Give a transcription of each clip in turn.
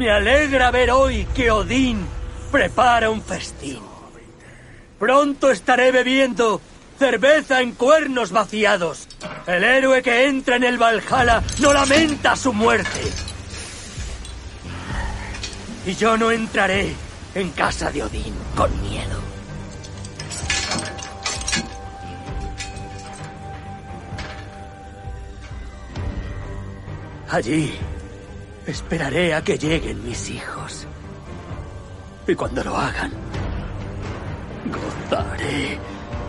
Me alegra ver hoy que Odín prepara un festín. Pronto estaré bebiendo cerveza en cuernos vaciados. El héroe que entra en el Valhalla no lamenta su muerte. Y yo no entraré en casa de Odín con miedo. Allí esperaré a que lleguen mis hijos. Y cuando lo hagan, gozaré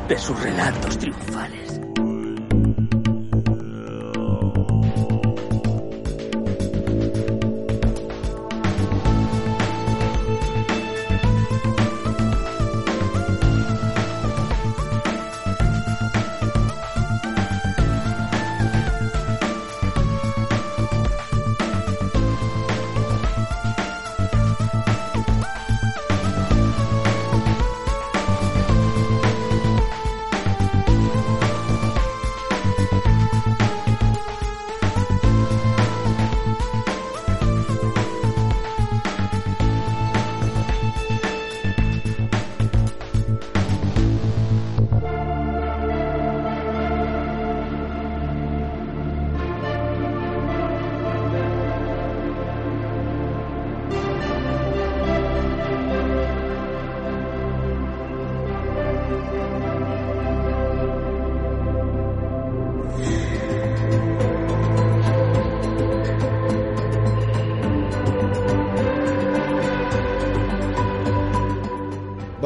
de sus relatos triunfales.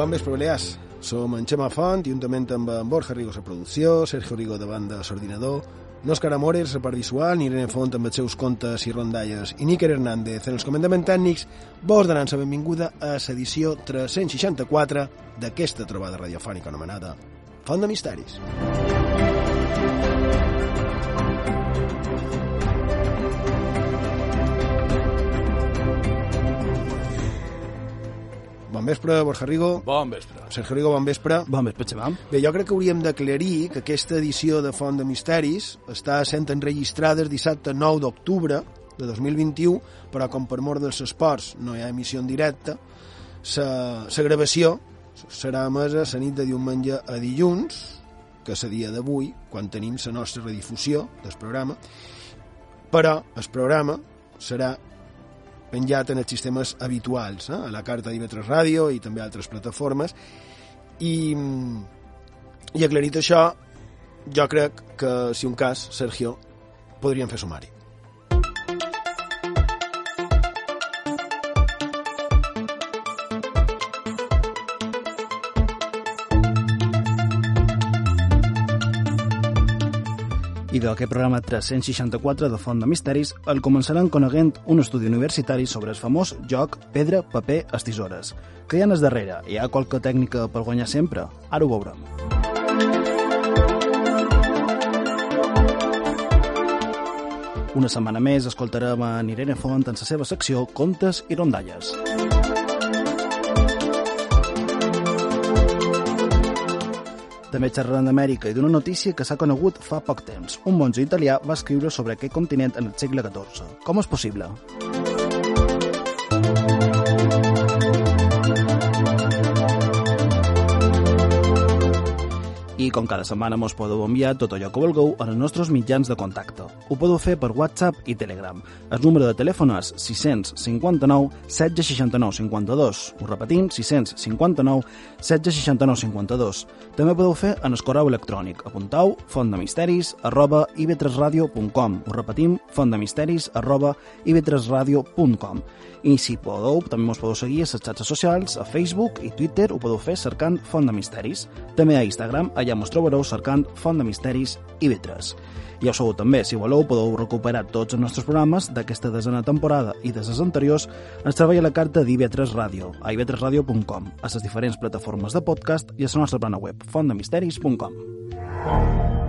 Bon vespre, Balears. Som en Xema Font, juntament amb en Borja Rigo a producció, Sergio Rigo de banda l'ordinador, Òscar Amores, a part visual, Irene Font amb els seus contes i rondalles i Níker Hernández en els comandaments tècnics, vos donant la benvinguda a l'edició 364 d'aquesta trobada radiofònica anomenada Font de Misteris. Bon vespre, Borja Rigo. Bon vespre. Sergio Rigo, bon vespre. Bon vespre, Xemam. Bé, jo crec que hauríem d'aclarir que aquesta edició de Font de Misteris està sent enregistrada el dissabte 9 d'octubre de 2021, però com per mort dels esports no hi ha emissió en directe, la gravació serà emesa la nit de diumenge a dilluns, que és el dia d'avui, quan tenim la nostra redifusió del programa, però el programa serà penjat en els sistemes habituals, eh? a la carta d'IV3 Ràdio i també a altres plataformes, i, i aclarit això, jo crec que, si un cas, Sergio, podríem fer sumari. I d'aquest programa 364 de Font de Misteris el començaran coneguent un estudi universitari sobre el famós joc Pedra, Paper, Estisores. Que hi ha darrere? Hi ha qualque tècnica per guanyar sempre? Ara ho veurem. Una setmana més escoltarem a Irene Font en la seva secció Contes i Rondalles. També xerrarem d'Amèrica i d'una notícia que s'ha conegut fa poc temps. Un monjo italià va escriure sobre aquest continent en el segle XIV. Com és possible? I com cada setmana mos podeu enviar tot allò que vulgueu els nostres mitjans de contacte. Ho podeu fer per WhatsApp i Telegram. El número de telèfon és 659 769 52. Ho repetim, 659 769 52. També podeu fer en el correu electrònic. Apuntau fontdemisteris arroba ib3radio.com. Ho repetim, fontdemisteris arroba ib3radio.com. I si podeu, també us podeu seguir a les xarxes socials, a Facebook i Twitter, ho podeu fer cercant Font de Misteris. També a Instagram, allà mos trobareu cercant Font de Misteris i Vetres. Ja ho sabeu també, si voleu podeu recuperar tots els nostres programes d'aquesta desena temporada i de les anteriors ens treballa la carta d'IV3 Ràdio, a ib3radio.com, a les diferents plataformes de podcast i a la nostra plana web, fontdemisteris.com.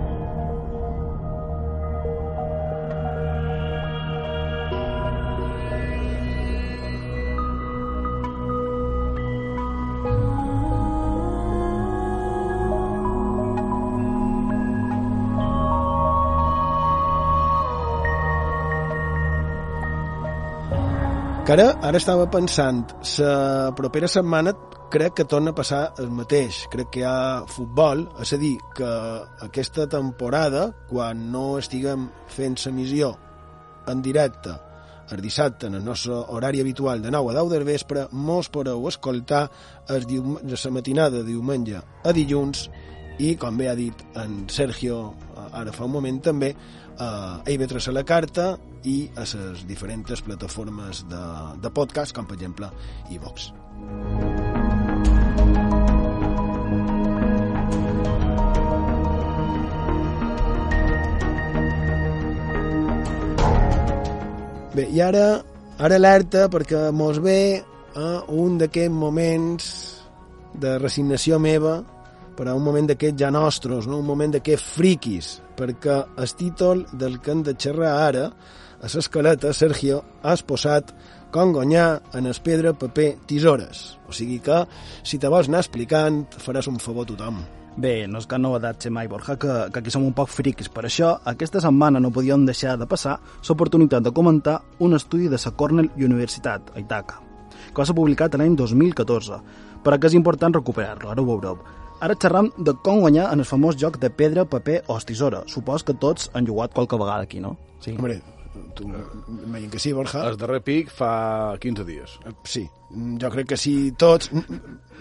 Que ara, ara estava pensant, la propera setmana crec que torna a passar el mateix. Crec que hi ha futbol, és a dir, que aquesta temporada, quan no estiguem fent la missió en directe el dissabte en el nostre horari habitual de 9 a 10 del vespre mos podeu escoltar el la matinada de diumenge a dilluns i, com bé ha dit en Sergio ara fa un moment també, a IB3 a la carta i a les diferents plataformes de, de podcast, com per exemple iVox. Bé, i ara, ara alerta perquè mos ve eh, un d'aquests moments de resignació meva per a un moment d'aquests ja nostres, no? un moment d'aquests friquis, perquè el títol del que hem de xerrar ara, a l'escaleta, Sergio, has posat com guanyar en es pedra, paper, tisores. O sigui que, si te vols anar explicant, faràs un favor a tothom. Bé, no és cap novedat ser mai, Borja, que, que aquí som un poc friquis. Per això, aquesta setmana no podíem deixar de passar l'oportunitat de comentar un estudi de la Cornell Universitat, a Itaca, que va ser publicat l'any 2014, però que és important recuperar-lo, ara ho veureu. Ara xerram de com guanyar en el famós joc de pedra, paper o estisora. Supos que tots han jugat qualque vegada aquí, no? Sí. Hombre, tu m'imagino que sí, Borja. El darrer pic fa 15 dies. Sí, jo crec que sí, tots.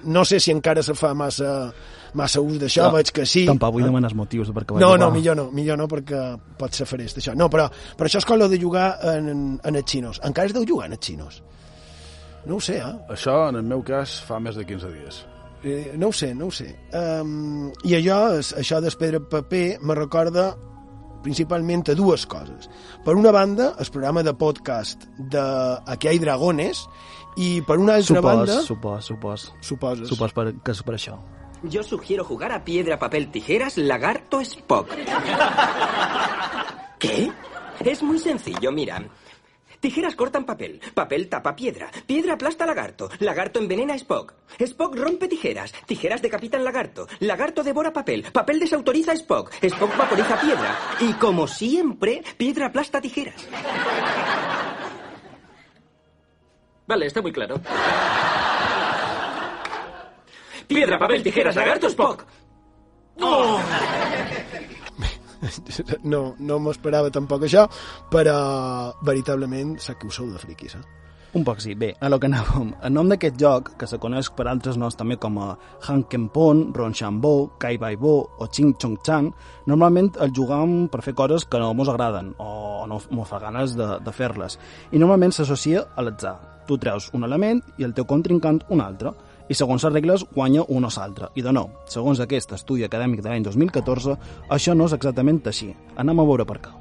No sé si encara se fa massa, massa ús d'això, no, veig que sí. Tampoc vull demanar els motius perquè No, no, millor no, millor no, perquè pot ser farés d'això. No, però, però això és com de jugar en, en els xinos. Encara es deu jugar en els xinos? No ho sé, eh? Això, en el meu cas, fa més de 15 dies. Eh, no ho sé, no ho sé. Um, I allò, això d'Espedra Paper, me recorda principalment a dues coses. Per una banda, el programa de podcast de Aquí hay dragones, i per una altra supos, banda... Supos, supos. Suposes. Supos per, que és per això. Yo sugiero jugar a piedra, papel, tijeras, lagarto, Spock. ¿Qué? Es muy sencillo, mira. Tijeras cortan papel, papel tapa piedra, piedra aplasta lagarto, lagarto envenena a Spock, Spock rompe tijeras, tijeras decapitan lagarto, lagarto devora papel, papel desautoriza a Spock, Spock vaporiza piedra y como siempre, piedra aplasta tijeras. Vale, está muy claro. Piedra, papel, tijeras, lagarto, Spock. ¡Oh! no, no m'ho esperava tampoc això, però veritablement sap que ho sou de friquis, eh? Un poc sí. Bé, a lo que anàvem. El nom d'aquest joc, que se coneix per altres noms també com a Hankenpon, Bai Bo o Ching Chong Chang, normalment el jugam per fer coses que no mos agraden o no mos fa ganes de, de fer-les. I normalment s'associa a l'atzar. Tu treus un element i el teu contrincant un altre i segons les regles guanya un o l'altre. I de nou, segons aquest estudi acadèmic de l'any 2014, això no és exactament així. Anem a veure per què.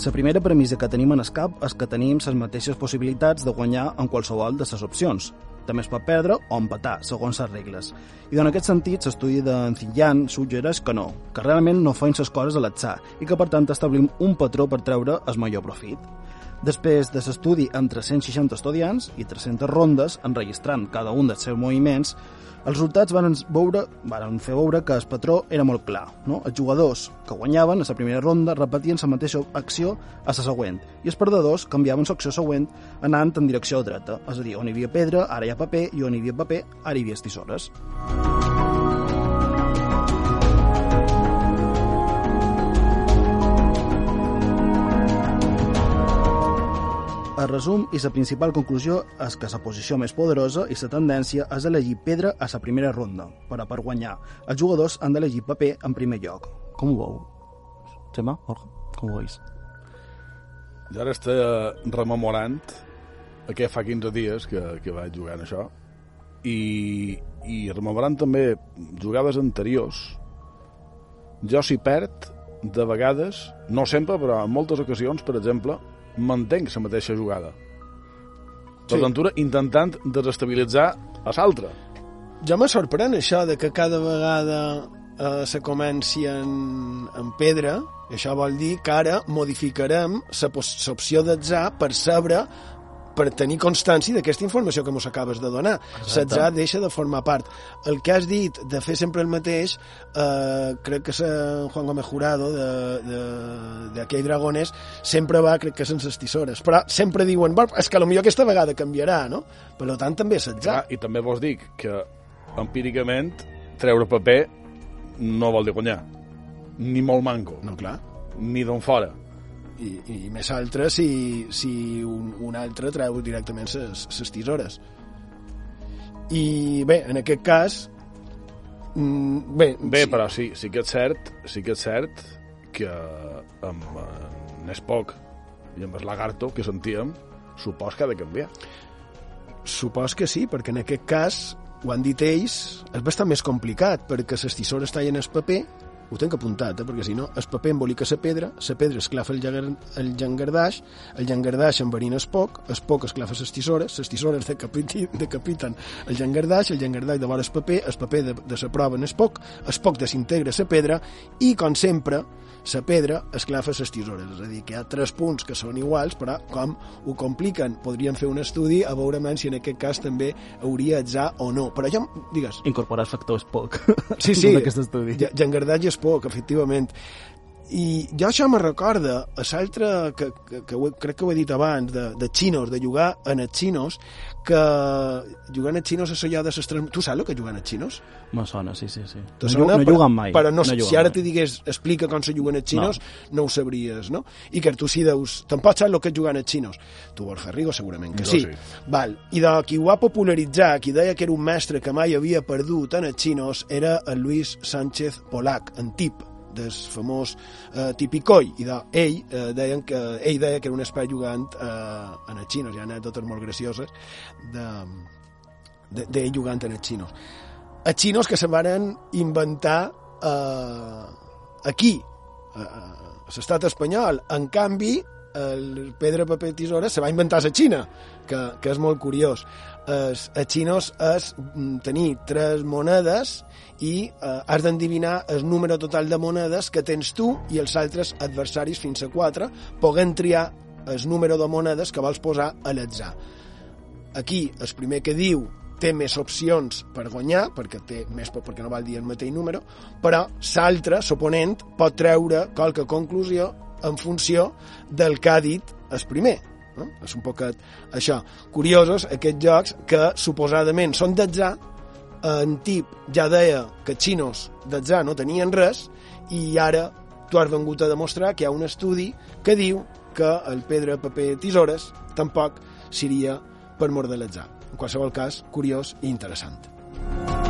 La primera premissa que tenim en el cap és que tenim les mateixes possibilitats de guanyar en qualsevol de les opcions, també es pot perdre o empatar, segons les regles. I en aquest sentit, l'estudi d'en Zillan suggereix que no, que realment no feien les coses a l'atzar i que per tant establim un patró per treure el major profit. Després de l'estudi amb 360 estudiants i 300 rondes, enregistrant cada un dels seus moviments, els resultats van, veure, van fer veure que el patró era molt clar. No? Els jugadors que guanyaven a la primera ronda repetien la mateixa acció a la següent i els perdedors canviaven l'acció següent anant en direcció dreta. És a dir, on hi havia pedra, ara hi ha paper, i on hi havia paper, ara hi havia estissores. El resum i la principal conclusió és que la posició més poderosa i la tendència és elegir pedra a la primera ronda, però per guanyar els jugadors han d'elegir paper en primer lloc. Com ho veu? Xema, Jorge, com ho veus? Jo ara estic rememorant aquest fa 15 dies que, que vaig jugar en això i, i rememorant també jugades anteriors jo si perd de vegades, no sempre però en moltes ocasions, per exemple mantenc la mateixa jugada. Sí. l'aventura intentant desestabilitzar a l'altre. Jo me sorprèn això de que cada vegada eh, se comenci en, en pedra, això vol dir que ara modificarem l'opció d'atzar per saber per tenir constància d'aquesta informació que ens acabes de donar. L'atzar deixa de formar part. El que has dit de fer sempre el mateix, eh, crec que Juan Gómez Jurado Aquí Dragones sempre va, crec que sense les tisores, però sempre diuen, és que potser aquesta vegada canviarà, no? Per tant, també és l'atzar. I també vos dic que empíricament treure paper no vol dir guanyar. Ni molt manco. No, clar. Ni d'on fora. I, i més altre si, si un, un altre treu directament les tisores. I bé, en aquest cas... Mm, bé, bé sí. però sí, sí que és cert, sí que és cert que amb en Spock i amb el Lagarto que sentíem, supos que ha de canviar. Supos que sí, perquè en aquest cas ho han dit ells, és bastant més complicat, perquè les tisores tallen el paper, ho tenc apuntat, eh, perquè si no, el paper embolica la pedra, la pedra esclafa el, llagar, el llangardaix, el llangardaix enverina el poc, el poc esclafa les tisores, les tisores decapiten el llangardaix, el llangardaix devora el paper, el paper de, de la prova en el poc, el poc desintegra la pedra i, com sempre, la pedra esclafa les tisores. És a dir, que hi ha tres punts que són iguals, però com ho compliquen, podríem fer un estudi a veure si en aquest cas també hauria atzar o no. Però ja, digues... Incorporar factors poc. Sí, sí, d'aquest estudi. llangardatge és poc, efectivament. I jo això me recorda a l'altre, que, que, que crec que ho he dit abans, de, de xinos, de jugar en els xinos, que jugant a xinos és allò de les tres... Tu saps el que jugant a xinos? Me sona, sí, sí, sí. No, sona? no juguen mai. Però no, no si ara te digués explica com se juguen a xinos, no. no ho sabries, no? I que tu sí deus... Tampoc saps el que jugant a xinos. Tu, Borja Rigo, segurament que Jo sí. sí. Val. I de qui ho va popularitzar, qui deia que era un mestre que mai havia perdut en els xinos, era el Luis Sánchez Polac, en tip del famós eh, tipicoi i de, ell, eh, deien que, ell deia que era un espai jugant eh, en els xinos hi ha anècdotes molt gracioses d'ell de, de, jugant en els xinos els xinos que se varen inventar eh, aquí eh, a l'estat espanyol. En canvi el pedra, paper, tisora se va inventar a la Xina que, que és molt curiós els, xinos és mm, tenir tres monedes i eh, has d'endivinar el número total de monedes que tens tu i els altres adversaris fins a quatre poden triar el número de monedes que vols posar a l'atzar aquí el primer que diu té més opcions per guanyar, perquè té més perquè no val dir el mateix número, però l'altre, l'oponent, pot treure qualque conclusió en funció del que ha dit el primer. No? És un poquet això. Curiosos aquests jocs que suposadament són d'atzar, en tip ja deia que xinos d'atzar no tenien res i ara tu has vengut a demostrar que hi ha un estudi que diu que el pedra, paper, tisores tampoc seria per mort de l'atzar. En qualsevol cas, curiós i interessant. on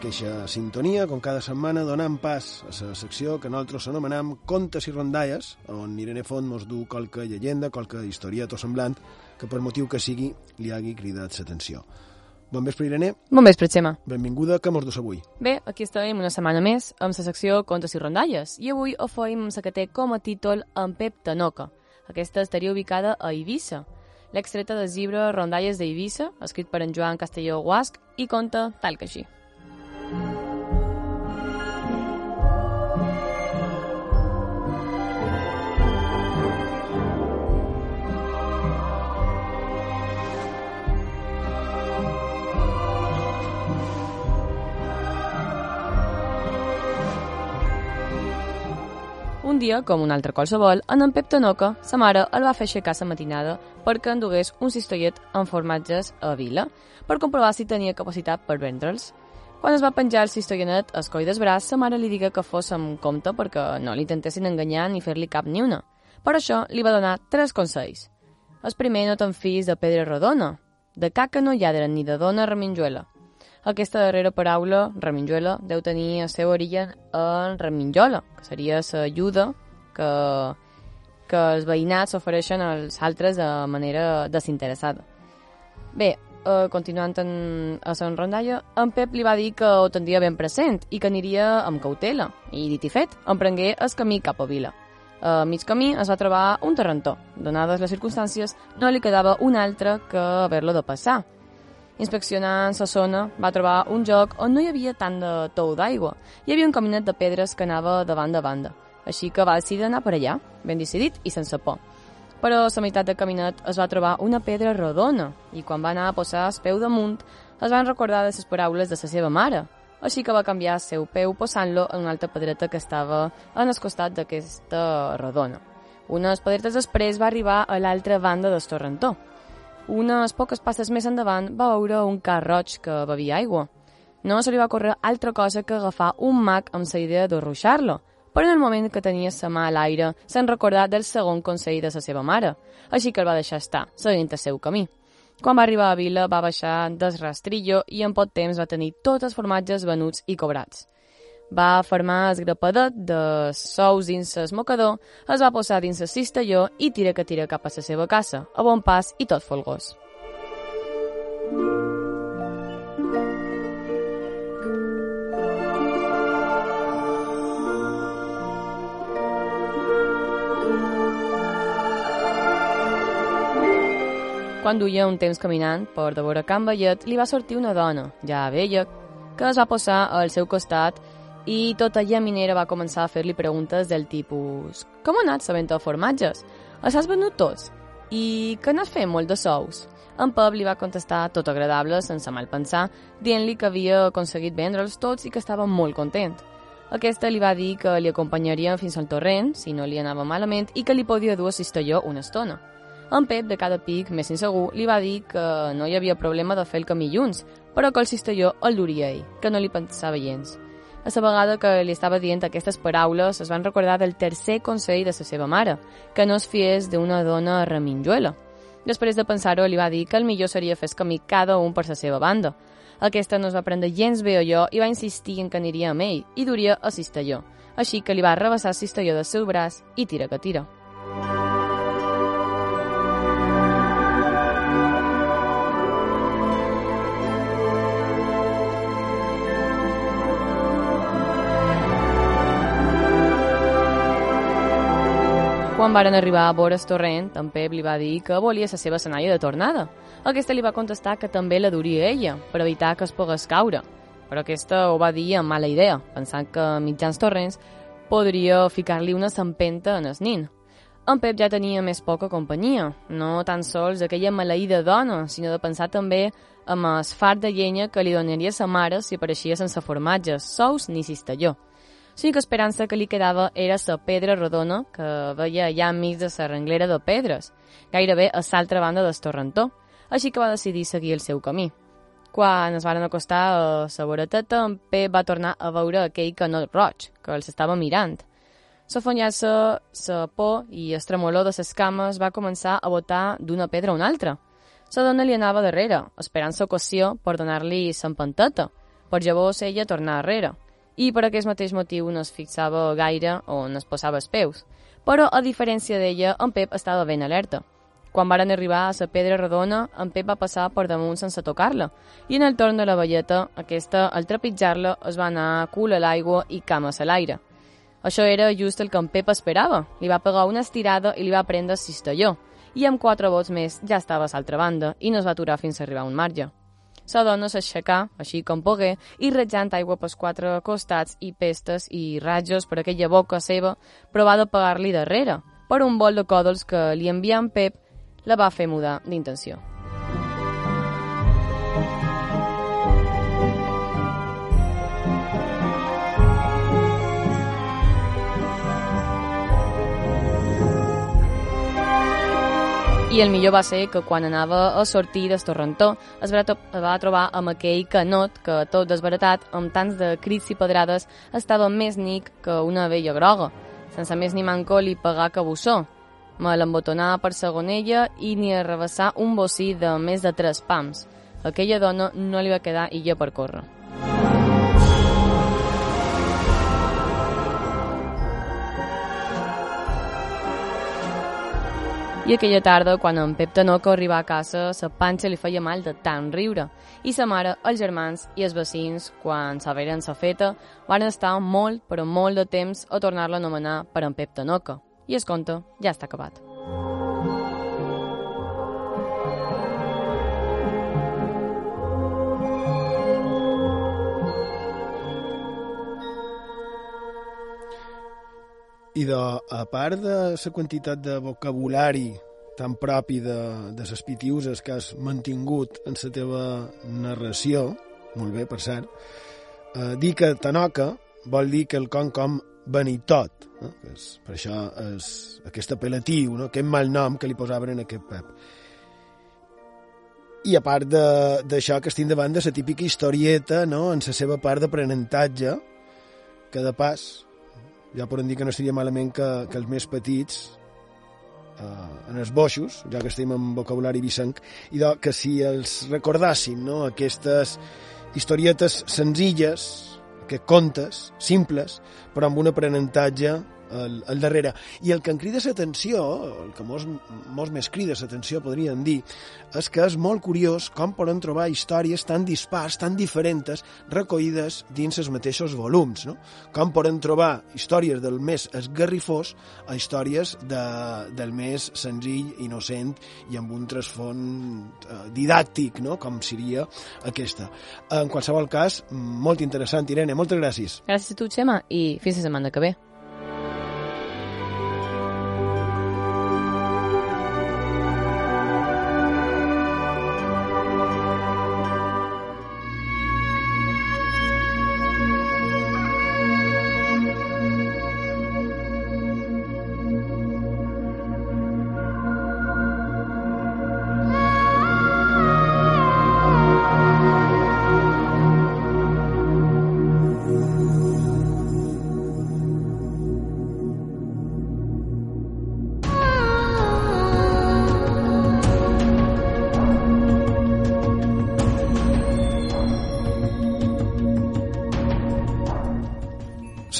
Aquesta sintonia, com cada setmana, donam pas a la secció que nosaltres anomenem Contes i Rondalles, on Irene Font mos du qualque llegenda, qualque historieta o semblant, que per motiu que sigui li hagi cridat l'atenció. Bon vespre, Irene. Bon vespre, Xema. Benvinguda, que mos dus avui? Bé, aquí estem una setmana més amb la secció Contes i Rondalles i avui ho la que té com a títol En Pep Tanoca. Aquesta estaria ubicada a Eivissa. L'extreta del llibre Rondalles d'Eivissa, escrit per en Joan Castelló Guasc, i conta tal que així. Dia, com un altre qualsevol, en en Pep Tanoca, sa mare el va fer aixecar la matinada perquè endugués un cistollet amb formatges a Vila per comprovar si tenia capacitat per vendre'ls. Quan es va penjar el cistollanet al coll del braç, sa mare li digué que fos amb compte perquè no li intentessin enganyar ni fer-li cap ni una. Per això li va donar tres consells. El primer no te'n fiïs de pedra rodona. De caca no lladren ni de dona reminjuela. Aquesta darrera paraula, reminjuela, deu tenir el seu origen en reminjola, que seria l'ajuda que, que els veïnats ofereixen als altres de manera desinteressada. Bé, eh, continuant en, a Sant Rondalla, en Pep li va dir que ho tindria ben present i que aniria amb cautela. I dit i fet, emprengué el camí cap a Vila. A mig camí es va trobar un terrentó. Donades les circumstàncies, no li quedava un altre que haver-lo de passar. Inspeccionant la zona, va trobar un joc on no hi havia tant de tou d'aigua. Hi havia un caminet de pedres que anava de banda a banda. Així que va decidir anar per allà, ben decidit i sense por però a la meitat del caminet es va trobar una pedra rodona i quan va anar a posar el peu damunt es van recordar de les paraules de la seva mare. Així que va canviar el seu peu posant-lo en una altra pedreta que estava en el costat d'aquesta rodona. Unes pedretes després va arribar a l'altra banda del torrentó. Unes poques passes més endavant va veure un car roig que bevia aigua. No se li va córrer altra cosa que agafar un mag amb la idea de ruixar-lo, però en el moment que tenia sa mà a l'aire se'n recordà del segon consell de la seva mare, així que el va deixar estar, seguint el seu camí. Quan va arribar a Vila va baixar del rastrillo i en pot temps va tenir tots els formatges venuts i cobrats. Va fermar el grapadet de sous dins el mocador, es va posar dins el cistelló i tira que tira cap a la seva casa, a bon pas i tot folgós. Quan duia un temps caminant per de vora Can Vallet, li va sortir una dona, ja vella, que es va posar al seu costat i tota ella minera va començar a fer-li preguntes del tipus «Com ha anat sabent els formatges? Els has venut tots? I què n'has fet molt de sous?» En Pep li va contestar tot agradable, sense mal pensar, dient-li que havia aconseguit vendre'ls tots i que estava molt content. Aquesta li va dir que li acompanyaria fins al torrent, si no li anava malament, i que li podia dur a Cistelló una estona. En Pep, de cada pic, més insegur, li va dir que no hi havia problema de fer el camí junts, però que el cistelló el duria ell, que no li pensava gens. A la vegada que li estava dient aquestes paraules es van recordar del tercer consell de la seva mare, que no es fiés d'una dona reminjuela. Després de pensar-ho, li va dir que el millor seria fer camí cada un per la seva banda. Aquesta no es va prendre gens bé allò i va insistir en que aniria amb ell i duria a Cistelló. Així que li va rebassar Cistelló del seu braç i tira que tira. Quan varen arribar a vora el torrent, en Pep li va dir que volia la seva senaia de tornada. Aquesta li va contestar que també la duria ella, per evitar que es pogués caure. Però aquesta ho va dir amb mala idea, pensant que mitjans torrents podria ficar-li una sempenta en el nin. En Pep ja tenia més poca companyia, no tan sols aquella maleïda dona, sinó de pensar també amb el fart de llenya que li donaria sa mare si apareixia sense formatges, sous ni cistelló. L'única esperança que li quedava era la pedra rodona que veia allà enmig de la renglera de pedres, gairebé a l'altra banda del torrentó, així que va decidir seguir el seu camí. Quan es van acostar a la voreteta, en Pep va tornar a veure aquell canot roig, que els estava mirant. S'afonyar-se la por i el tremolor de les cames va començar a botar d'una pedra a una altra. La dona li anava darrere, esperant l'ocasió per donar-li l'empanteta, per llavors ella tornar darrere i per aquest mateix motiu no es fixava gaire on es posava els peus. Però, a diferència d'ella, en Pep estava ben alerta. Quan varen arribar a la pedra redona, en Pep va passar per damunt sense tocar-la, i en el torn de la velleta, aquesta, al trepitjar-la, es va anar cul a l'aigua i cames a l'aire. Això era just el que en Pep esperava. Li va pegar una estirada i li va prendre el cistelló, i amb quatre vots més ja estava a l'altra banda i no es va aturar fins a arribar a un marge. La dona s'aixecà, així com pogué, i ratjant aigua pels quatre costats i pestes i ratjos per aquella boca seva, provà de pagar-li darrere, per un bol de còdols que li envià en Pep la va fer mudar d'intenció. I el millor va ser que quan anava a sortir del torrentó es va, es va trobar amb aquell canot que, tot desbaratat, amb tants de crits i pedrades, estava més nic que una vella groga. Sense més ni manco li pagà que bussó. Me l'embotonà per segonella i ni arrabassar un bocí de més de tres pams. Aquella dona no li va quedar illa per córrer. I aquella tarda, quan en Pep Tanoco arribà a casa, sa panxa li feia mal de tant riure. I sa mare, els germans i els vecins, quan saberen sa feta, van estar molt, però molt de temps a tornar-la a anomenar per en Pep Tanoco. I el conte ja està acabat. I de, a part de la quantitat de vocabulari tan propi de, de les pitiuses que has mantingut en la teva narració, molt bé, per cert, eh, dir que Tanoca vol dir que el con com tot. No? És, per això és aquest apel·latiu, no? aquest mal nom que li posaven en aquest Pep. I a part d'això que estic davant de la típica historieta no? en la seva part d'aprenentatge, que de pas ja podem dir que no estaria malament que, que els més petits eh, en els boixos, ja que estem en vocabulari vicenc, i de, que si els recordassin no? aquestes historietes senzilles, aquests contes simples, però amb un aprenentatge al, al darrere. I el que em crida l'atenció, el que molts, molts més crida l'atenció podrien dir, és que és molt curiós com poden trobar històries tan dispars, tan diferents, recollides dins els mateixos volums. No? Com poden trobar històries del més esgarrifós a històries de, del més senzill, innocent i amb un trasfond eh, didàctic, no? com seria aquesta. En qualsevol cas, molt interessant, Irene, moltes gràcies. Gràcies a tu, Xema, i fins la setmana que ve.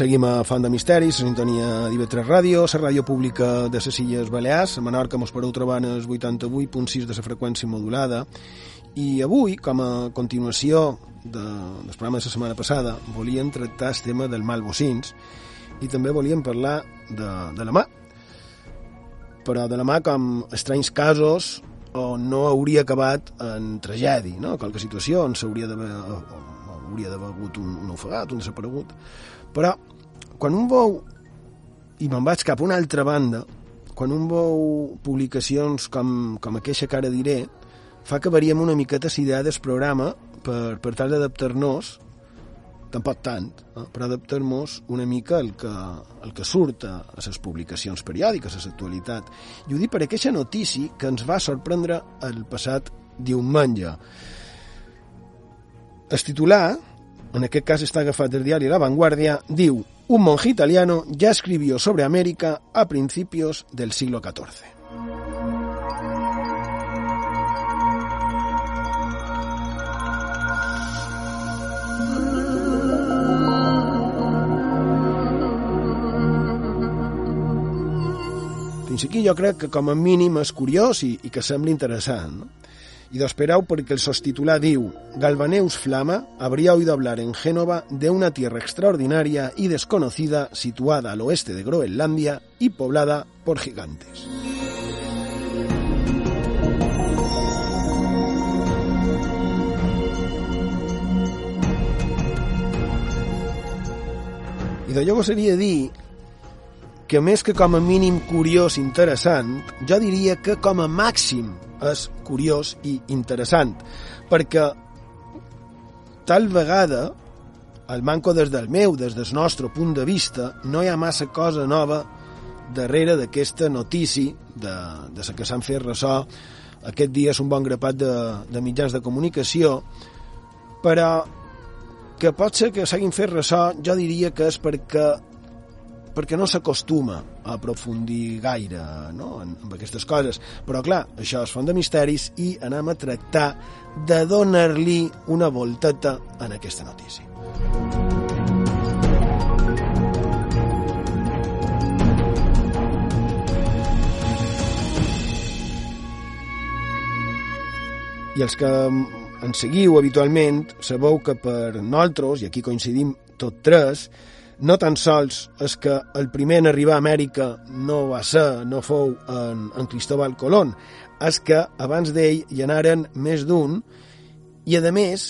Seguim a Font de Misteris, la sintonia d'IV3 Ràdio, la ràdio pública de les Illes Balears. A Menorca mos podeu trobar en el 88.6 de la freqüència modulada. I avui, com a continuació de, del programa de la setmana passada, volíem tractar el tema del mal bocins i també volíem parlar de, de la mà. Però de la mà com estranys casos on no hauria acabat en tragèdia, no? qualque situació on s'hauria d'haver hauria d'haver hagut un, un ofegat, un desaparegut. Però quan un veu, i me'n vaig cap a una altra banda, quan un veu publicacions com, com aquesta que ara diré, fa que variem una miqueta la idea del programa per, per tal d'adaptar-nos tampoc tant, eh? per adaptar-nos una mica al que, al que surt a les publicacions periòdiques, a l'actualitat. I ho dic per aquesta notícia que ens va sorprendre el passat diumenge. El titular, en aquest cas està agafat del diari La Vanguardia, diu Un monje italiano ya escribió sobre América a principios del siglo XIV. Fins aquí jo crec que com a mínim és curiós i, i que sembla interessant. No? Y do esperau porque el sostitulá diu Galvaneus Flama habría oído hablar en Génova de una tierra extraordinaria y desconocida situada al oeste de Groenlandia y poblada por gigantes. I de llogo seria dir que més que com a mínim curiós i interessant, jo diria que com a màxim és curiós i interessant, perquè tal vegada, al manco des del meu, des del nostre punt de vista, no hi ha massa cosa nova darrere d'aquesta notícia de, de la que s'han fet ressò. Aquest dia és un bon grapat de, de mitjans de comunicació, però que pot ser que s'hagin fet ressò, jo diria que és perquè perquè no s'acostuma a aprofundir gaire no? en, en aquestes coses. Però, clar, això és font de misteris i anem a tractar de donar-li una volteta en aquesta notícia. I els que ens seguiu habitualment sabeu que per nosaltres, i aquí coincidim tot tres, no tan sols és que el primer en arribar a Amèrica no va ser, no fou en, en Cristóbal Colón, és que abans d'ell hi anaren més d'un i, a més,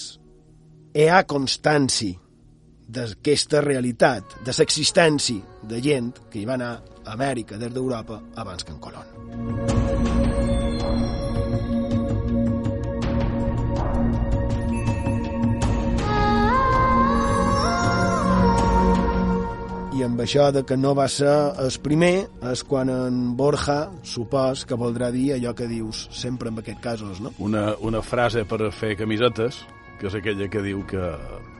hi ha constància d'aquesta realitat, de l'existència de gent que hi va anar a Amèrica des d'Europa abans que en Colón. I amb això de que no va ser el primer és quan en Borja supos que voldrà dir allò que dius sempre en aquests casos, no? Una, una frase per fer camisetes, que és aquella que diu que,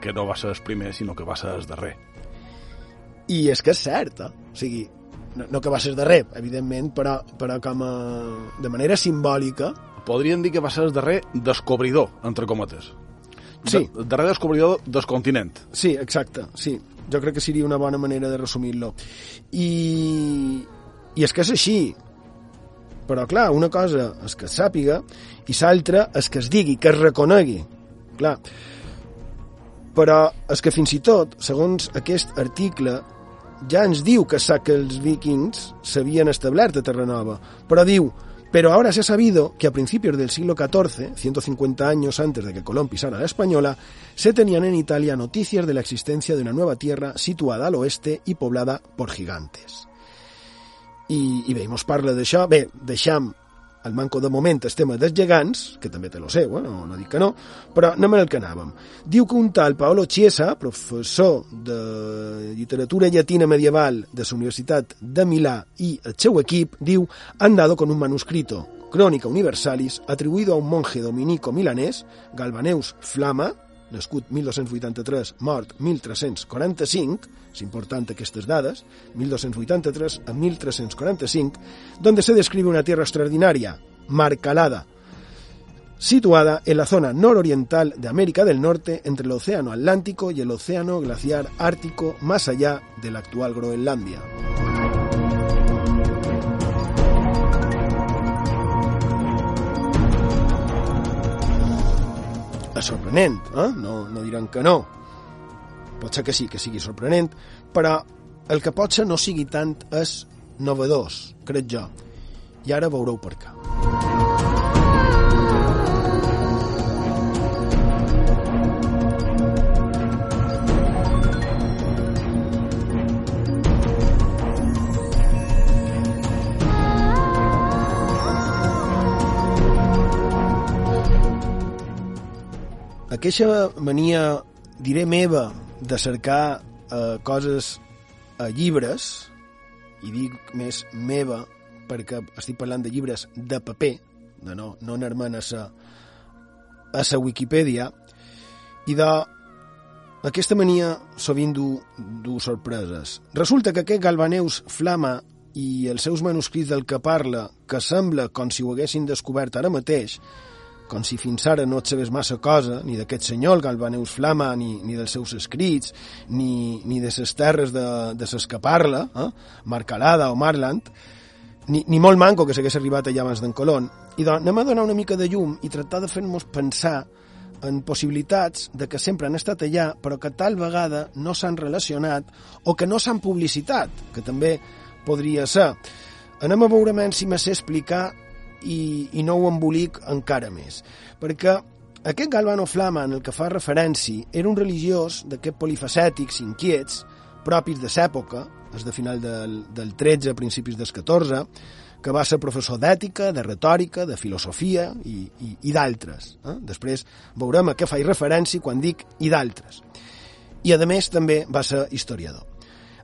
que no va ser el primer, sinó que va ser el darrer. I és que és cert, eh? O sigui, no, no que va ser el darrer, evidentment, però, però com a, de manera simbòlica... Podríem dir que va ser el darrer descobridor, entre cometes. Sí. De, darrer descobridor del continent. Sí, exacte, sí. Jo crec que seria una bona manera de resumir-lo. I, I és que és així. Però, clar, una cosa és que es sàpiga i l'altra és que es digui, que es reconegui. Clar. Però és que fins i tot, segons aquest article, ja ens diu que sap que els vikings s'havien establert a Terranova, però diu Pero ahora se ha sabido que a principios del siglo XIV, 150 años antes de que Colón pisara la Española, se tenían en Italia noticias de la existencia de una nueva tierra situada al oeste i poblada por gigantes. I, i bé, mos parla d'això. Bé, deixam al manco de moment el tema dels gegants, que també té lo seu, eh? no, no dic que no, però anem al que anàvem. Diu que un tal Paolo Chiesa, professor de literatura llatina medieval de la Universitat de Milà i el seu equip, diu han dado con un manuscrito, Crónica Universalis, atribuïdo a un monje dominico milanès, Galvaneus Flama, nascut 1283, mort 1345, és important aquestes dades, 1283 a 1345, donde se describe una tierra extraordinaria, Marcalada, situada en la zona nororiental de América del Norte entre el Océano Atlántico y el Océano Glaciar Ártico más allá de la actual Groenlandia. És sorprenent, eh? No, no diran que no. Pot ser que sí, que sigui sorprenent, però el que pot ser no sigui tant és novedós, crec jo. I ara veureu per què. Aquesta mania, diré meva, de cercar eh, coses a llibres, i dic més meva perquè estic parlant de llibres de paper, de no, no anar-me'n a sa, a sa Wikipedia, i de aquesta mania sovint du, du sorpreses. Resulta que aquest Galvaneus Flama i els seus manuscrits del que parla, que sembla com si ho haguessin descobert ara mateix, com si fins ara no et sabés massa cosa, ni d'aquest senyor, el Galvaneus Flama, ni, ni dels seus escrits, ni, ni de les terres de, de ses que parla, eh? Marcalada o Marland, ni, ni molt manco que s'hagués arribat allà abans d'en Colón. I doncs anem a donar una mica de llum i tractar de fer-nos pensar en possibilitats de que sempre han estat allà, però que tal vegada no s'han relacionat o que no s'han publicitat, que també podria ser. Anem a veure si sé explicar i, i no ho embolic encara més. Perquè aquest Galvano Flama, en el que fa referència, era un religiós d'aquests polifacètics inquiets, propis de l'època, és de final del, del 13 a principis del 14, que va ser professor d'ètica, de retòrica, de filosofia i, i, i d'altres. Eh? Després veurem a què faig referència quan dic i d'altres. I, a més, també va ser historiador.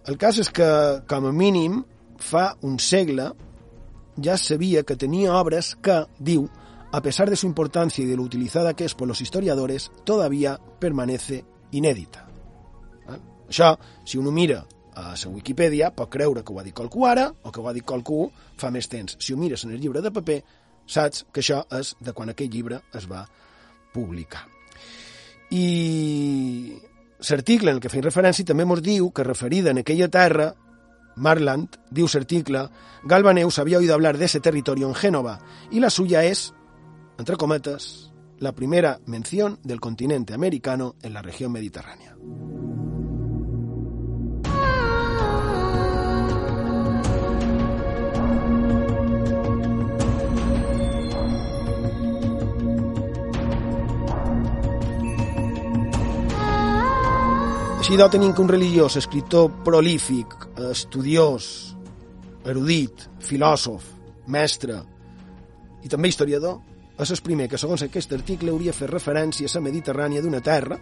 El cas és que, com a mínim, fa un segle ya sabía que tenía obras que, diu, a pesar de su importancia y de lo utilizada que es por los historiadores, todavía permanece inédita. Eh? Això, si uno mira a la Wikipedia, pot creure que ho ha dit qualcú ara o que ho ha dit qualcú fa més temps. Si ho mires en el llibre de paper, saps que això és de quan aquell llibre es va publicar. I l'article en el que feim referència també ens diu que referida en aquella terra Marland, diu l'article, Galvaneu sabía oído hablar de ese territorio en Génova y la suya es, entre cometas, la primera mención del continente americano en la región mediterránea. Així doncs tenim que un religiós, escriptor prolífic, estudiós, erudit, filòsof, mestre i també historiador, és el primer que, segons aquest article, hauria fet referència a la Mediterrània d'una terra,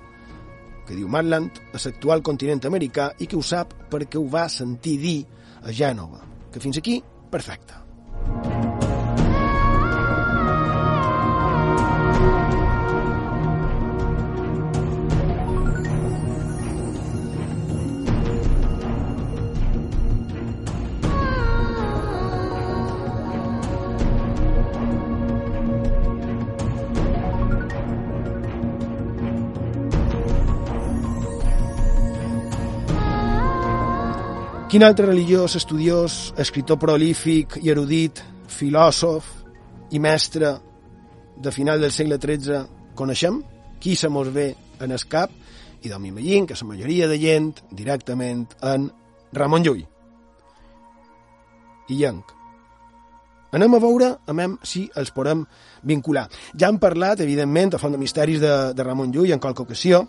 que diu Matland, a l'actual continent americà, i que ho sap perquè ho va sentir dir a Gènova. Que fins aquí, perfecte. Quin altre religiós, estudiós, escritor prolífic i erudit, filòsof i mestre de final del segle XIII coneixem? Qui se mos ve en el cap? I doncs m'imagino que la majoria de gent directament en Ramon Llull. I Llenc. Anem a veure amem, si els podem vincular. Ja hem parlat, evidentment, a Font de Misteris de, de Ramon Llull en qualque ocasió,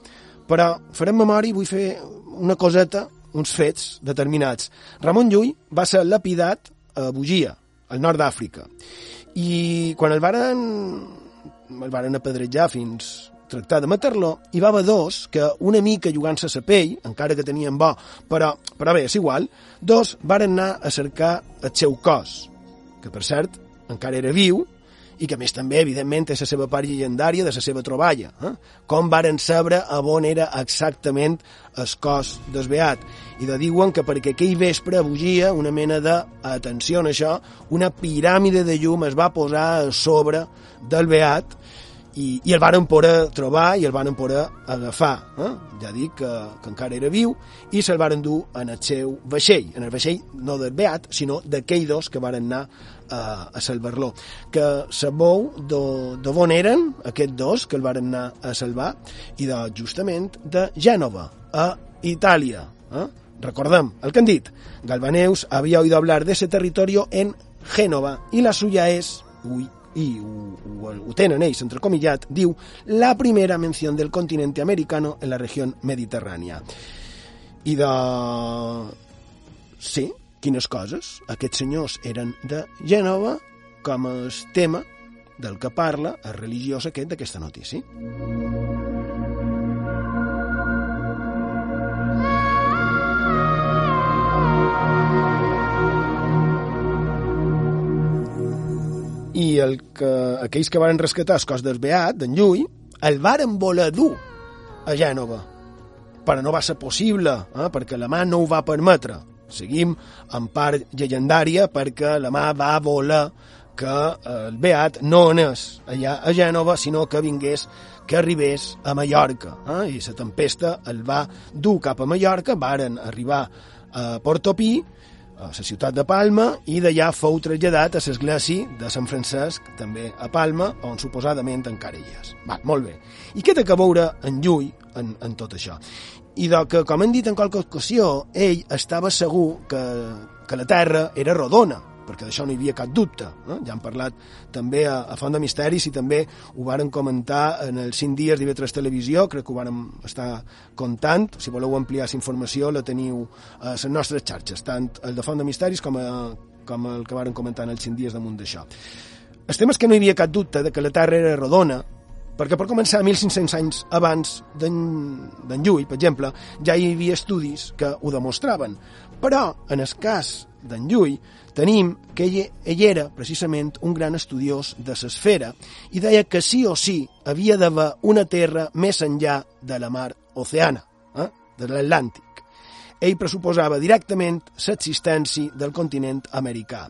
però farem memòria i vull fer una coseta uns fets determinats. Ramon Llull va ser lapidat a Bugia, al nord d'Àfrica. I quan el varen, el varen apedrejar fins tractar de matar-lo, hi va haver dos que una mica jugant-se a la pell, encara que tenien bo, però, però bé, és igual, dos varen anar a cercar el seu cos, que per cert encara era viu, i que més també, evidentment, és la seva part llegendària de la seva troballa. Eh? Com varen saber a on era exactament el cos del Beat. I de diuen que perquè aquell vespre bugia una mena de, atenció a això, una piràmide de llum es va posar a sobre del Beat i, i el varen poder trobar i el varen poder agafar. Eh? Ja dic que, que encara era viu i se'l varen dur en el seu vaixell, en el vaixell no del Beat, sinó d'aquells dos que varen anar a, a salvar-lo. Que sabou d'on eren aquests dos que el varen anar a salvar i de, justament de Gènova, a Itàlia. Eh? Recordem el que han dit. Galvaneus havia oído hablar de ese territorio en Génova i la suya és, ui, i ho, ho, ho tenen ells, entrecomillat, diu la primera menció del continente americano en la regió mediterrània. I de... Sí, quines coses. Aquests senyors eren de Gènova, com el tema del que parla el religiós aquest d'aquesta notícia. El que, aquells que van rescatar el cos del Beat, d'en Llull, el varen voler dur a Gènova. Però no va ser possible, eh, perquè la mà no ho va permetre seguim en part llegendària perquè la mà va voler que el Beat no anés allà a Gènova, sinó que vingués, que arribés a Mallorca. Eh? I la tempesta el va dur cap a Mallorca, varen arribar a Portopí, a la ciutat de Palma, i d'allà fou traslladat a l'església de Sant Francesc, també a Palma, on suposadament encara hi és. Va, molt bé. I què té que veure en Llull en, en tot això? i de que, com hem dit en qualque ocasió, ell estava segur que, que la Terra era rodona, perquè d'això no hi havia cap dubte. No? Ja han parlat també a, a Font de Misteris i també ho varen comentar en els 5 dies d'IV3 Televisió, crec que ho varen estar contant. Si voleu ampliar aquesta informació la teniu a les nostres xarxes, tant el de Font de Misteris com, a, com el que varen comentar en els 5 dies damunt d'això. El tema és que no hi havia cap dubte de que la Terra era rodona, perquè per començar, 1.500 anys abans d'en Llull, per exemple, ja hi havia estudis que ho demostraven. Però, en el cas d'en Llull, tenim que ell, ell era precisament un gran estudiós de l'esfera i deia que sí o sí havia d'haver una terra més enllà de la mar oceana, eh? de l'Atlàntic. Ell pressuposava directament l'existència del continent americà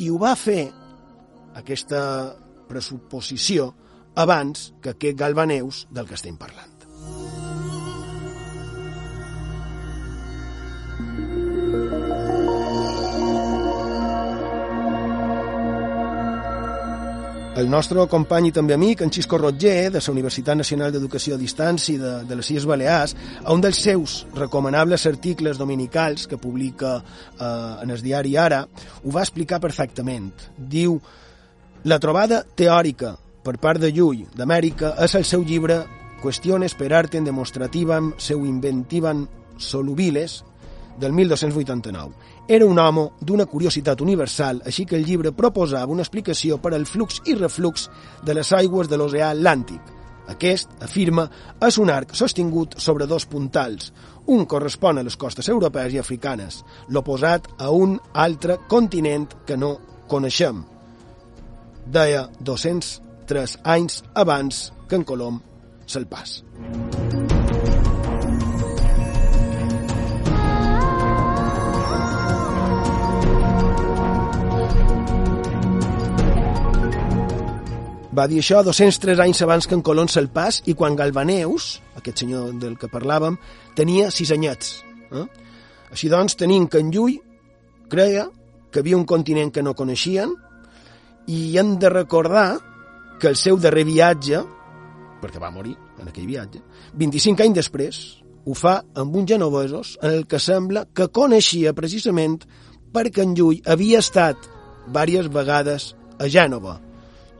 i ho va fer, aquesta pressuposició, abans que aquest Galvaneus del que estem parlant. El nostre company i també amic, en Xisco Roger, de la Universitat Nacional d'Educació a Distància de, de les Illes Balears, a un dels seus recomanables articles dominicals que publica eh, en el diari Ara, ho va explicar perfectament. Diu, la trobada teòrica per part de Llull d'Amèrica és el seu llibre Qüestiones per arten demonstrativam seu inventivan solubiles del 1289. Era un home d'una curiositat universal, així que el llibre proposava una explicació per al flux i reflux de les aigües de l'oceà Atlàntic. Aquest, afirma, és un arc sostingut sobre dos puntals. Un correspon a les costes europees i africanes, l'oposat a un altre continent que no coneixem. Deia 203 anys abans que en Colom se'l pas. Va dir això 203 anys abans que en Colón se'l pas i quan Galvaneus, aquest senyor del que parlàvem, tenia sis anyets. Eh? Així doncs, tenim que en Llull creia que havia un continent que no coneixien i hem de recordar que el seu darrer viatge, perquè va morir en aquell viatge, 25 anys després, ho fa amb uns genovesos en el que sembla que coneixia precisament perquè en Llull havia estat diverses vegades a Gènova,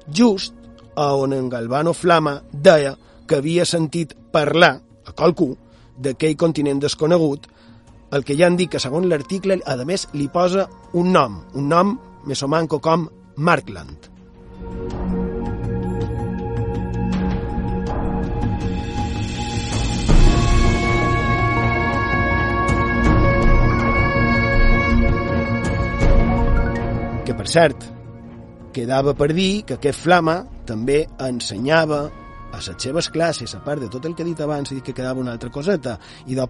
just on en Galvano Flama deia que havia sentit parlar a qualcú d'aquell continent desconegut, el que ja han dit que segons l'article, a més, li posa un nom, un nom mesomanco com Markland. Que, per cert, quedava per dir que aquest Flama també ensenyava a les seves classes, a part de tot el que he dit abans, he dit que quedava una altra coseta, i de,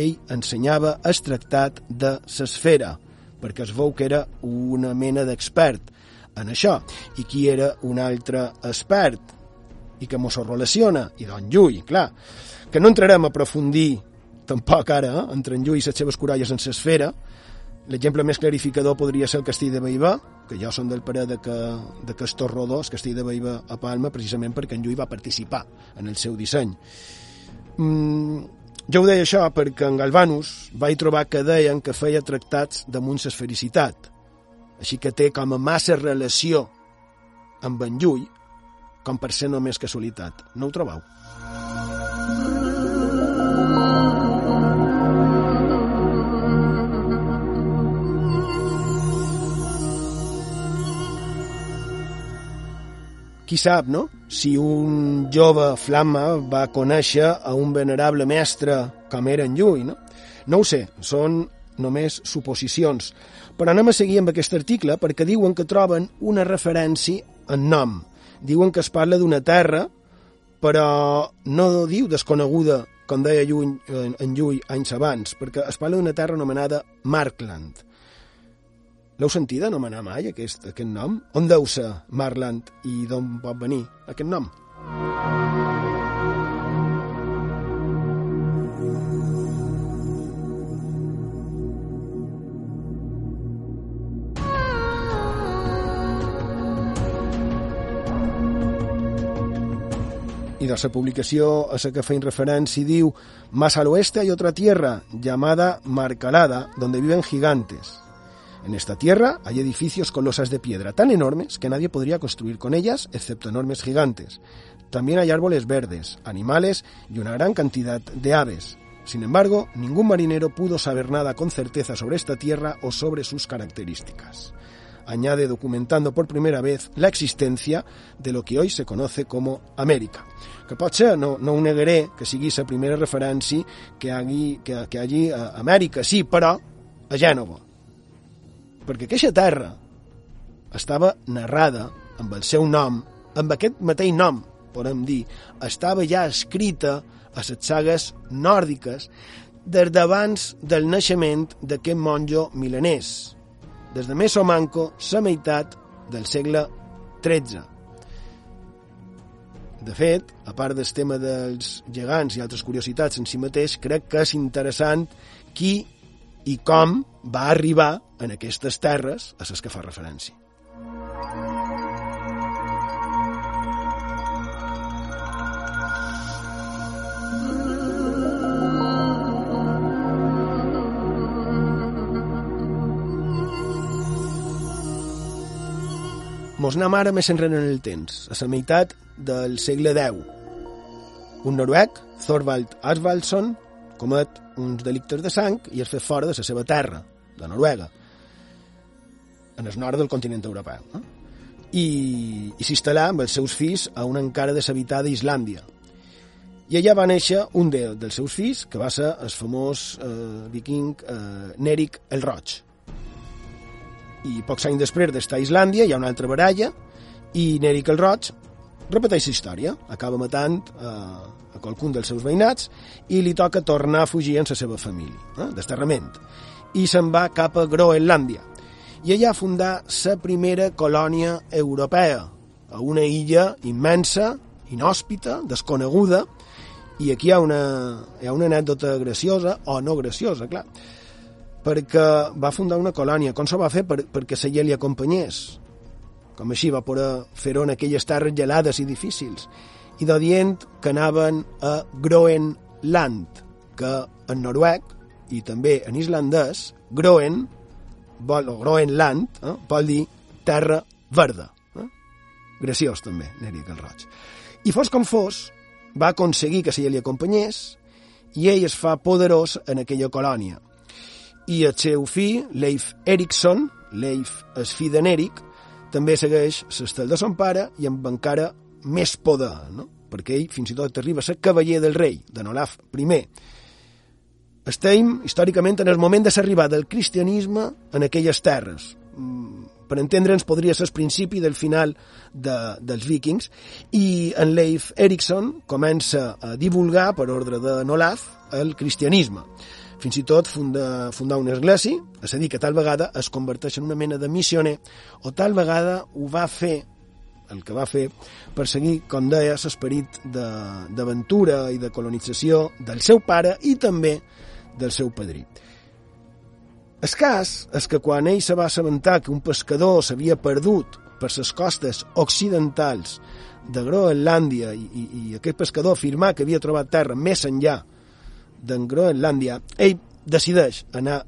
ell ensenyava el tractat de l'esfera, perquè es veu que era una mena d'expert en això. I qui era un altre expert? I que mos relaciona? I don Llull, clar. Que no entrarem a aprofundir tampoc ara, eh, entre en Llull i les seves coralles en l'esfera, L'exemple més clarificador podria ser el castell de Baibà, que jo som del parer de que, de que Rodó, el castell de Baibà a Palma, precisament perquè en Llull va participar en el seu disseny. Mm, jo ho deia això perquè en Galvanus vaig trobar que deien que feia tractats damunt l'esfericitat, així que té com a massa relació amb en Llull com per ser només casualitat. No ho trobeu? Qui sap, no?, si un jove flama va conèixer a un venerable mestre com era en Llull, no? No ho sé, són només suposicions. Però anem a seguir amb aquest article perquè diuen que troben una referència en nom. Diuen que es parla d'una terra, però no diu desconeguda, com deia Llull, en Llull anys abans, perquè es parla d'una terra anomenada Markland L'heu sentit anomenar mai aquest, aquest nom? On deu ser Marland i d'on pot venir aquest nom? y de la publicació a la que fein referència diu Más al oeste hay otra tierra llamada Marcalada donde viven gigantes En esta tierra hay edificios con de piedra tan enormes que nadie podría construir con ellas, excepto enormes gigantes. También hay árboles verdes, animales y una gran cantidad de aves. Sin embargo, ningún marinero pudo saber nada con certeza sobre esta tierra o sobre sus características. Añade documentando por primera vez la existencia de lo que hoy se conoce como América. Que pot ser, no, no ho negaré, que sigui la primera referència que, hagi, que, que Amèrica, sí, però a Gènova, perquè aquesta terra estava narrada amb el seu nom, amb aquest mateix nom, podem dir, estava ja escrita a les sagues nòrdiques des d'abans del naixement d'aquest monjo milanès, des de Mesomanco, la meitat del segle XIII. De fet, a part del tema dels gegants i altres curiositats en si mateix, crec que és interessant qui i com va arribar en aquestes terres a les que fa referència. Mos anem ara més enrere en el temps, a la meitat del segle X. Un noruec, Thorvald Asvaldsson, comet uns delictes de sang i es fa fora de la seva terra, de Noruega, en el nord del continent europeu. Eh? I, i s'instal·là amb els seus fills a una encara deshabitada Islàndia. I allà va néixer un de, dels seus fills, que va ser el famós eh, viking eh, Nerik el Roig, i pocs anys després d'estar a Islàndia hi ha una altra baralla i Neric el Roig repeteix la història, acaba matant eh, a qualcun dels seus veïnats i li toca tornar a fugir amb la seva família, eh, desterrament. I se'n va cap a Groenlàndia. I allà fundar la primera colònia europea, a una illa immensa, inhòspita, desconeguda, i aquí hi ha una, hi ha una anècdota graciosa, o no graciosa, clar, perquè va fundar una colònia. Com s'ho va fer? Per, perquè la gent li acompanyés. Com així va poder fer-ho en aquelles terres gelades i difícils. I de dient que anaven a Groenland, que en noruec i també en islandès, Groen, vol, o Groenland, eh, vol dir terra verda. Eh? Graciós també, Neri Calroig. I fos com fos, va aconseguir que se li acompanyés i ell es fa poderós en aquella colònia i el seu fill, Leif Erikson, Leif és fill de Neric, també segueix l'estel de son pare i amb encara més poder, no? perquè ell fins i tot arriba a ser cavaller del rei, de Olaf I. Estem, històricament, en el moment de l'arribada del cristianisme en aquelles terres. Mm, per entendre'ns, podria ser el principi del final de, dels vikings, i en Leif Erikson comença a divulgar, per ordre de Olaf, el cristianisme fins i tot funda, fundar una església, és a dir, que tal vegada es converteix en una mena de missioner, o tal vegada ho va fer, el que va fer, per seguir, com deia, l'esperit d'aventura i de colonització del seu pare i també del seu padrí. El cas és que quan ell se va assabentar que un pescador s'havia perdut per les costes occidentals de Groenlàndia i, i, i aquest pescador afirmà que havia trobat terra més enllà d'en Groenlàndia, ell decideix anar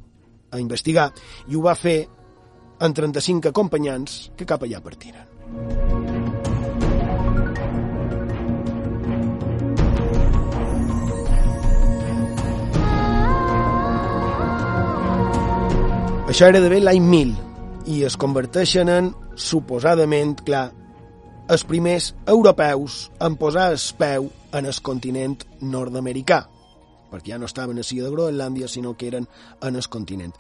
a investigar i ho va fer en 35 acompanyants que cap allà partiren. Això era d'haver l'any 1000 i es converteixen en, suposadament, clar, els primers europeus en posar el peu en el continent nord-americà, perquè ja no estaven a de Groenlàndia, sinó que eren en el continent.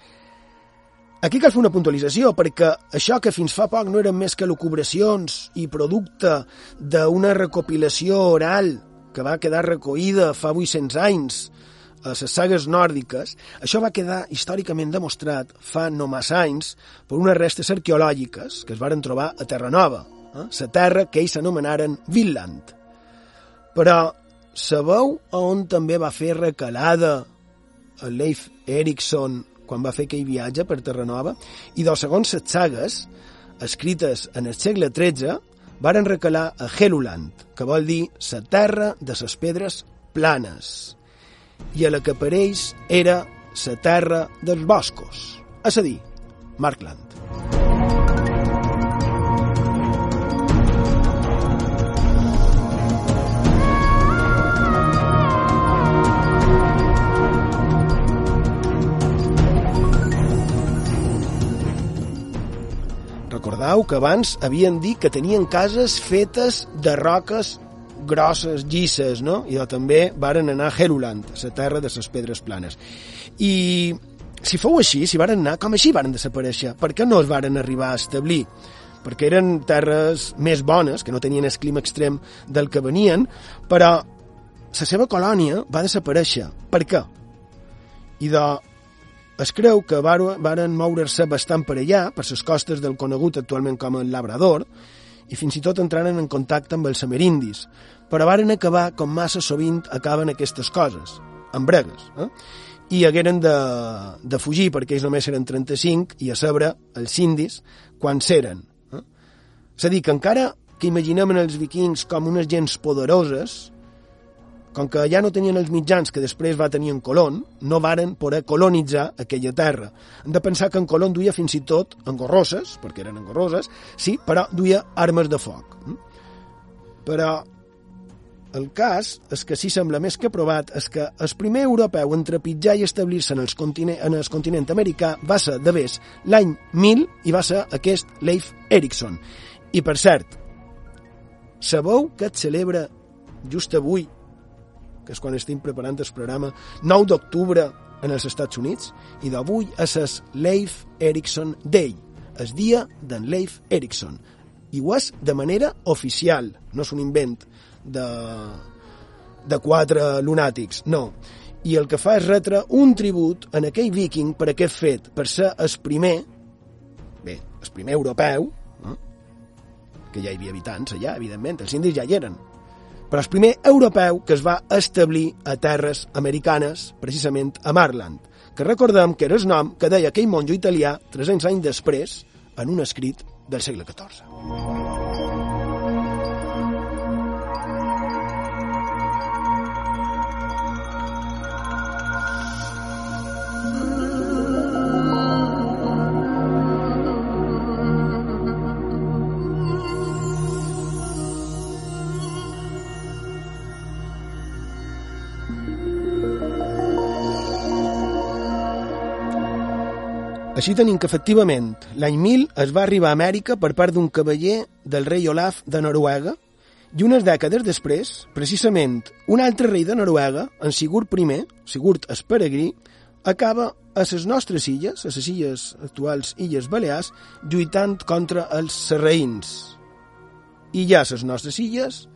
Aquí cal fer una puntualització, perquè això que fins fa poc no eren més que locubracions i producte d'una recopilació oral que va quedar recollida fa 800 anys a les sagues nòrdiques, això va quedar històricament demostrat fa no massa anys per unes restes arqueològiques que es varen trobar a Terranova, eh? la terra que ells s'anomenaren Vinland. Però Sabeu on també va fer recalada el Leif Erikson quan va fer aquell viatge per Terranova? I dos segons les sagues, escrites en el segle XIII, varen recalar a Helluland, que vol dir la terra de les pedres planes, i a la que ells era la terra dels boscos, és a dir, Markland. Recordeu que abans havien dit que tenien cases fetes de roques grosses, llisses, no? I també varen anar a Heruland, la terra de les pedres planes. I si fou així, si varen anar, com així varen desaparèixer? Per què no es varen arribar a establir? Perquè eren terres més bones, que no tenien el clima extrem del que venien, però la seva colònia va desaparèixer. Per què? I de... Es creu que varen moure-se bastant per allà, per les costes del conegut actualment com el Labrador, i fins i tot entraren en contacte amb els amerindis, però varen acabar com massa sovint acaben aquestes coses, amb bregues. Eh? i hagueren de, de fugir perquè ells només eren 35 i a sobre els indis quan s'eren. Eh? És a dir, que encara que imaginem els vikings com unes gens poderoses, com que ja no tenien els mitjans que després va tenir en Colón, no varen poder colonitzar aquella terra. Hem de pensar que en Colón duia fins i tot engorroses, perquè eren engorroses, sí, però duia armes de foc. Eh? Però el cas és que sí sembla més que provat és que el primer europeu en trepitjar i establir-se en, en el continent americà va ser, de vés, l'any 1000 i va ser aquest Leif Erikson. I, per cert, sabeu que et celebra just avui, que és quan estem preparant el programa, 9 d'octubre en els Estats Units, i d'avui és el Leif Erikson Day, el dia d'en Leif Erikson. I ho és de manera oficial, no és un invent de, de quatre lunàtics, no. I el que fa és retre un tribut en aquell viking per aquest fet, per ser el primer, bé, el primer europeu, eh? que ja hi havia habitants allà, evidentment, els indis ja hi eren, però el primer europeu que es va establir a terres americanes, precisament a Marland, que recordem que era el nom que deia aquell monjo italià 300 anys després en un escrit del segle XIV. Així tenim que, efectivament, l'any 1000 es va arribar a Amèrica per part d'un cavaller del rei Olaf de Noruega i unes dècades després, precisament, un altre rei de Noruega, en Sigurd I, Sigurd es peregrí, acaba a les nostres illes, a les illes actuals Illes Balears, lluitant contra els serraïns. I ja a les nostres illes,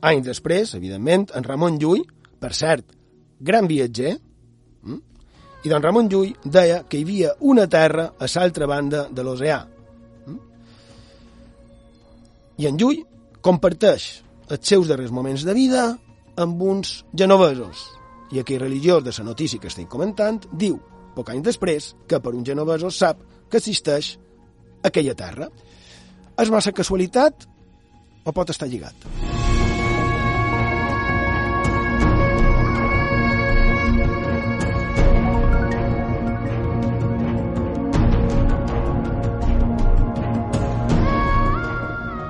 anys després, evidentment, en Ramon Llull, per cert, gran viatger, i don Ramon Llull deia que hi havia una terra a l'altra banda de l'oceà. Mm? I en Llull comparteix els seus darrers moments de vida amb uns genovesos. I aquell religiós de la notícia que estem comentant diu, poc anys després, que per un genovesos sap que existeix aquella terra. És massa casualitat o pot estar lligat?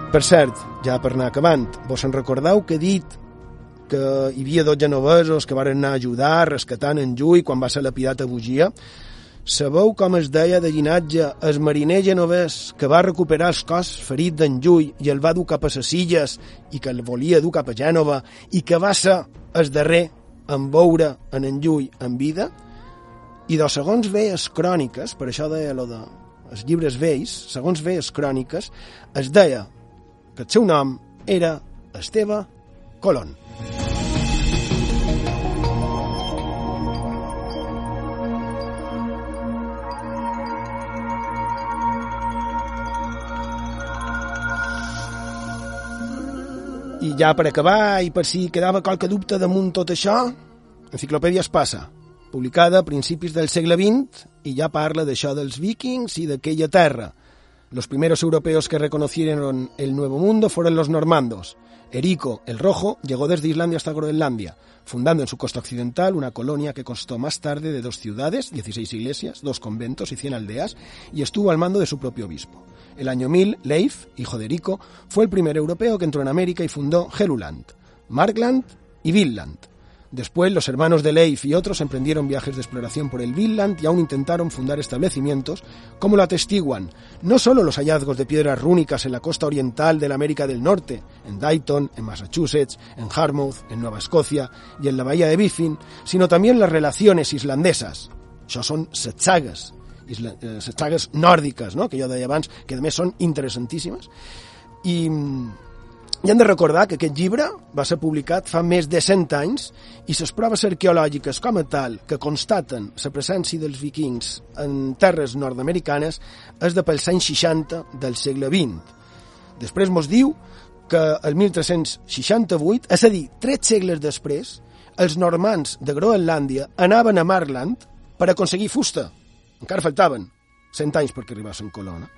Per cert, ja per anar acabant, vos en recordeu que he dit que hi havia dos genovesos que van anar a ajudar rescatant en Llull quan va ser lapidat a Bugia? Sabeu com es deia de llinatge el mariner genovès que va recuperar el cos ferit d'en Llull i el va dur cap a ses illes i que el volia dur cap a Gènova i que va ser el darrer en veure en en Llull en vida? I de segons ve les cròniques, per això deia lo de els llibres vells, segons ve les cròniques, es deia que el seu nom era Esteve Colón. I ja per acabar, i per si quedava qualque dubte damunt tot això, Enciclopèdia Espassa, publicada a principis del segle XX, i ja parla d'això dels vikings i d'aquella terra, Los primeros europeos que reconocieron el Nuevo Mundo fueron los normandos. Erico el Rojo llegó desde Islandia hasta Groenlandia, fundando en su costa occidental una colonia que constó más tarde de dos ciudades, 16 iglesias, dos conventos y 100 aldeas, y estuvo al mando de su propio obispo. El año 1000, Leif, hijo de Erico, fue el primer europeo que entró en América y fundó Heruland, Markland y Vinland. Después, los hermanos de Leif y otros emprendieron viajes de exploración por el Vinland y aún intentaron fundar establecimientos, como lo atestiguan no solo los hallazgos de piedras rúnicas en la costa oriental de la América del Norte, en Dayton, en Massachusetts, en Harmouth, en Nueva Escocia y en la bahía de Biffin, sino también las relaciones islandesas, Això són les sagues, les sagues nòrdiques, no? que jo deia abans, que a més són interessantíssimes. I, i hem de recordar que aquest llibre va ser publicat fa més de 100 anys i les proves arqueològiques com a tal que constaten la presència dels vikings en terres nord-americanes és de pels anys 60 del segle XX. Després mos diu que el 1368, és a dir, tres segles després, els normans de Groenlàndia anaven a Marland per aconseguir fusta. Encara faltaven 100 anys perquè arribassin colona.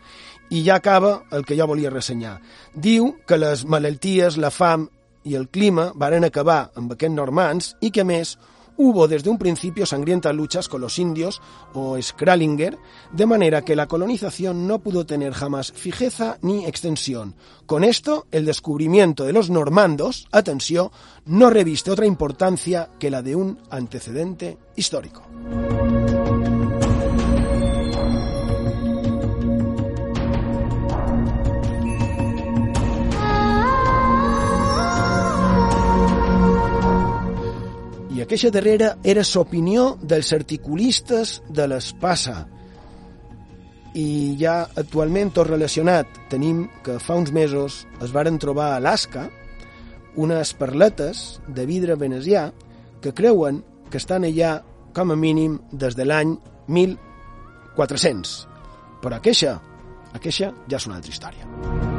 I ja acaba el que jo volia ressenyar. Diu que les malalties, la fam i el clima varen acabar amb aquests normans i que, més, hubo desde un principio sangrientas luchas con los indios o Skralinger, de manera que la colonización no pudo tener jamás fijeza ni extensión. Con esto, el descubrimiento de los normandos, atención, no reviste otra importancia que la de un antecedente histórico. I aquesta darrera era l'opinió dels articulistes de l'Espasa. I ja actualment, tot relacionat, tenim que fa uns mesos es varen trobar a Alaska unes perletes de vidre venecià que creuen que estan allà com a mínim des de l'any 1400. Però aquesta, aquesta ja és una altra història.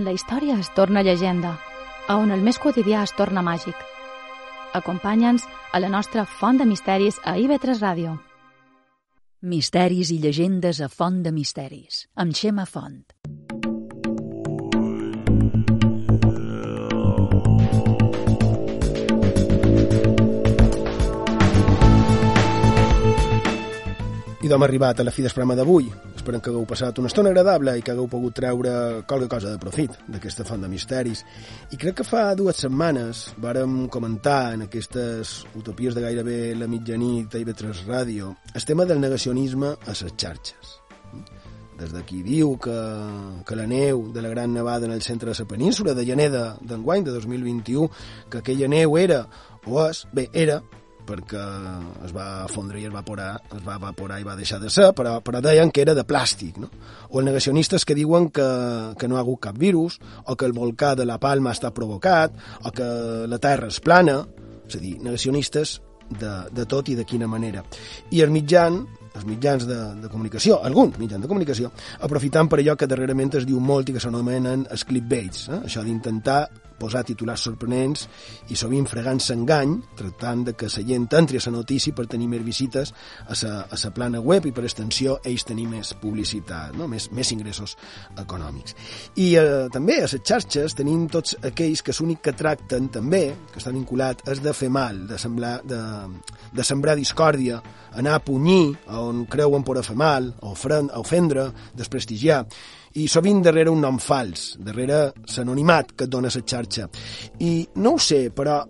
On la història es torna llegenda, a on el més quotidià es torna màgic. Acompanya'ns a la nostra Font de Misteris a IB3 Ràdio. Misteris i llegendes a Font de Misteris, amb Xema Font. I d'hom arribat a la fi del programa d'avui. Esperem que hagueu passat una estona agradable i que hagueu pogut treure qualque cosa de profit d'aquesta font de misteris. I crec que fa dues setmanes vàrem comentar en aquestes utopies de gairebé la mitjanit a IB3 Ràdio el tema del negacionisme a les xarxes. Des d'aquí diu que, que la neu de la gran nevada en el centre de la península de gener d'enguany de 2021, que aquella neu era, o és, bé, era perquè es va fondre i es va evaporar, es va evaporar i va deixar de ser, però, però deien que era de plàstic, no? O els negacionistes que diuen que, que no ha hagut cap virus, o que el volcà de la Palma està provocat, o que la Terra és plana, és a dir, negacionistes de, de tot i de quina manera. I el mitjan, els mitjans de, de comunicació, alguns mitjans de comunicació, aprofitant per allò que darrerament es diu molt i que s'anomenen els clickbaits, eh? això d'intentar posar titulars sorprenents i sovint fregant-se engany, tractant de que la gent entri a la notícia per tenir més visites a la, a la plana web i per extensió ells tenir més publicitat, no? més, més ingressos econòmics. I eh, també a les xarxes tenim tots aquells que l'únic que tracten també, que estan vinculats, és de fer mal, de, semblar, de, de sembrar discòrdia, anar a punyir on creuen per a fer mal, a ofendre, desprestigiar i sovint darrere un nom fals, darrere l'anonimat que et dona la xarxa. I no ho sé, però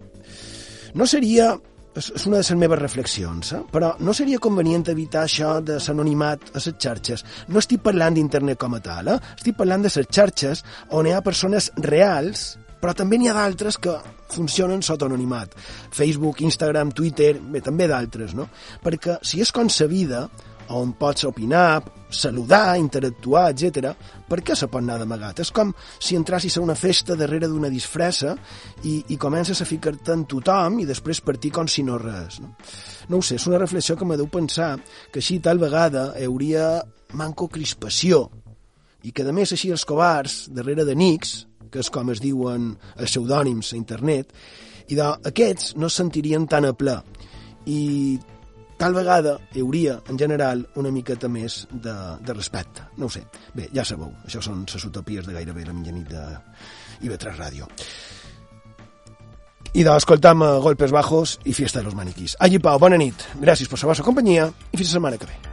no seria és una de les meves reflexions, eh? però no seria convenient evitar això de l'anonimat a les xarxes. No estic parlant d'internet com a tal, eh? estic parlant de les xarxes on hi ha persones reals, però també n'hi ha d'altres que funcionen sota anonimat. Facebook, Instagram, Twitter, bé, també d'altres, no? Perquè si és concebida, on pots opinar, saludar, interactuar, etc. Per què se pot anar d'amagat? És com si entrassis a una festa darrere d'una disfressa i, i comences a ficar-te en tothom i després partir com si no res. No? no ho sé, és una reflexió que me deu pensar que així tal vegada hauria manco crispació i que a més així els covards, darrere de Nix, que és com es diuen els pseudònims a internet, i d'aquests no es sentirien tan a ple. I tal vegada hi hauria, en general, una miqueta més de, de respecte. No ho sé. Bé, ja sabeu, això són les utopies de gairebé la mitjanit de IB3 Ràdio. I d'escoltam a Golpes Bajos i Fiesta de los Maniquís. Allí, Pau, bona nit. Gràcies per la vostra companyia i fins la setmana que ve.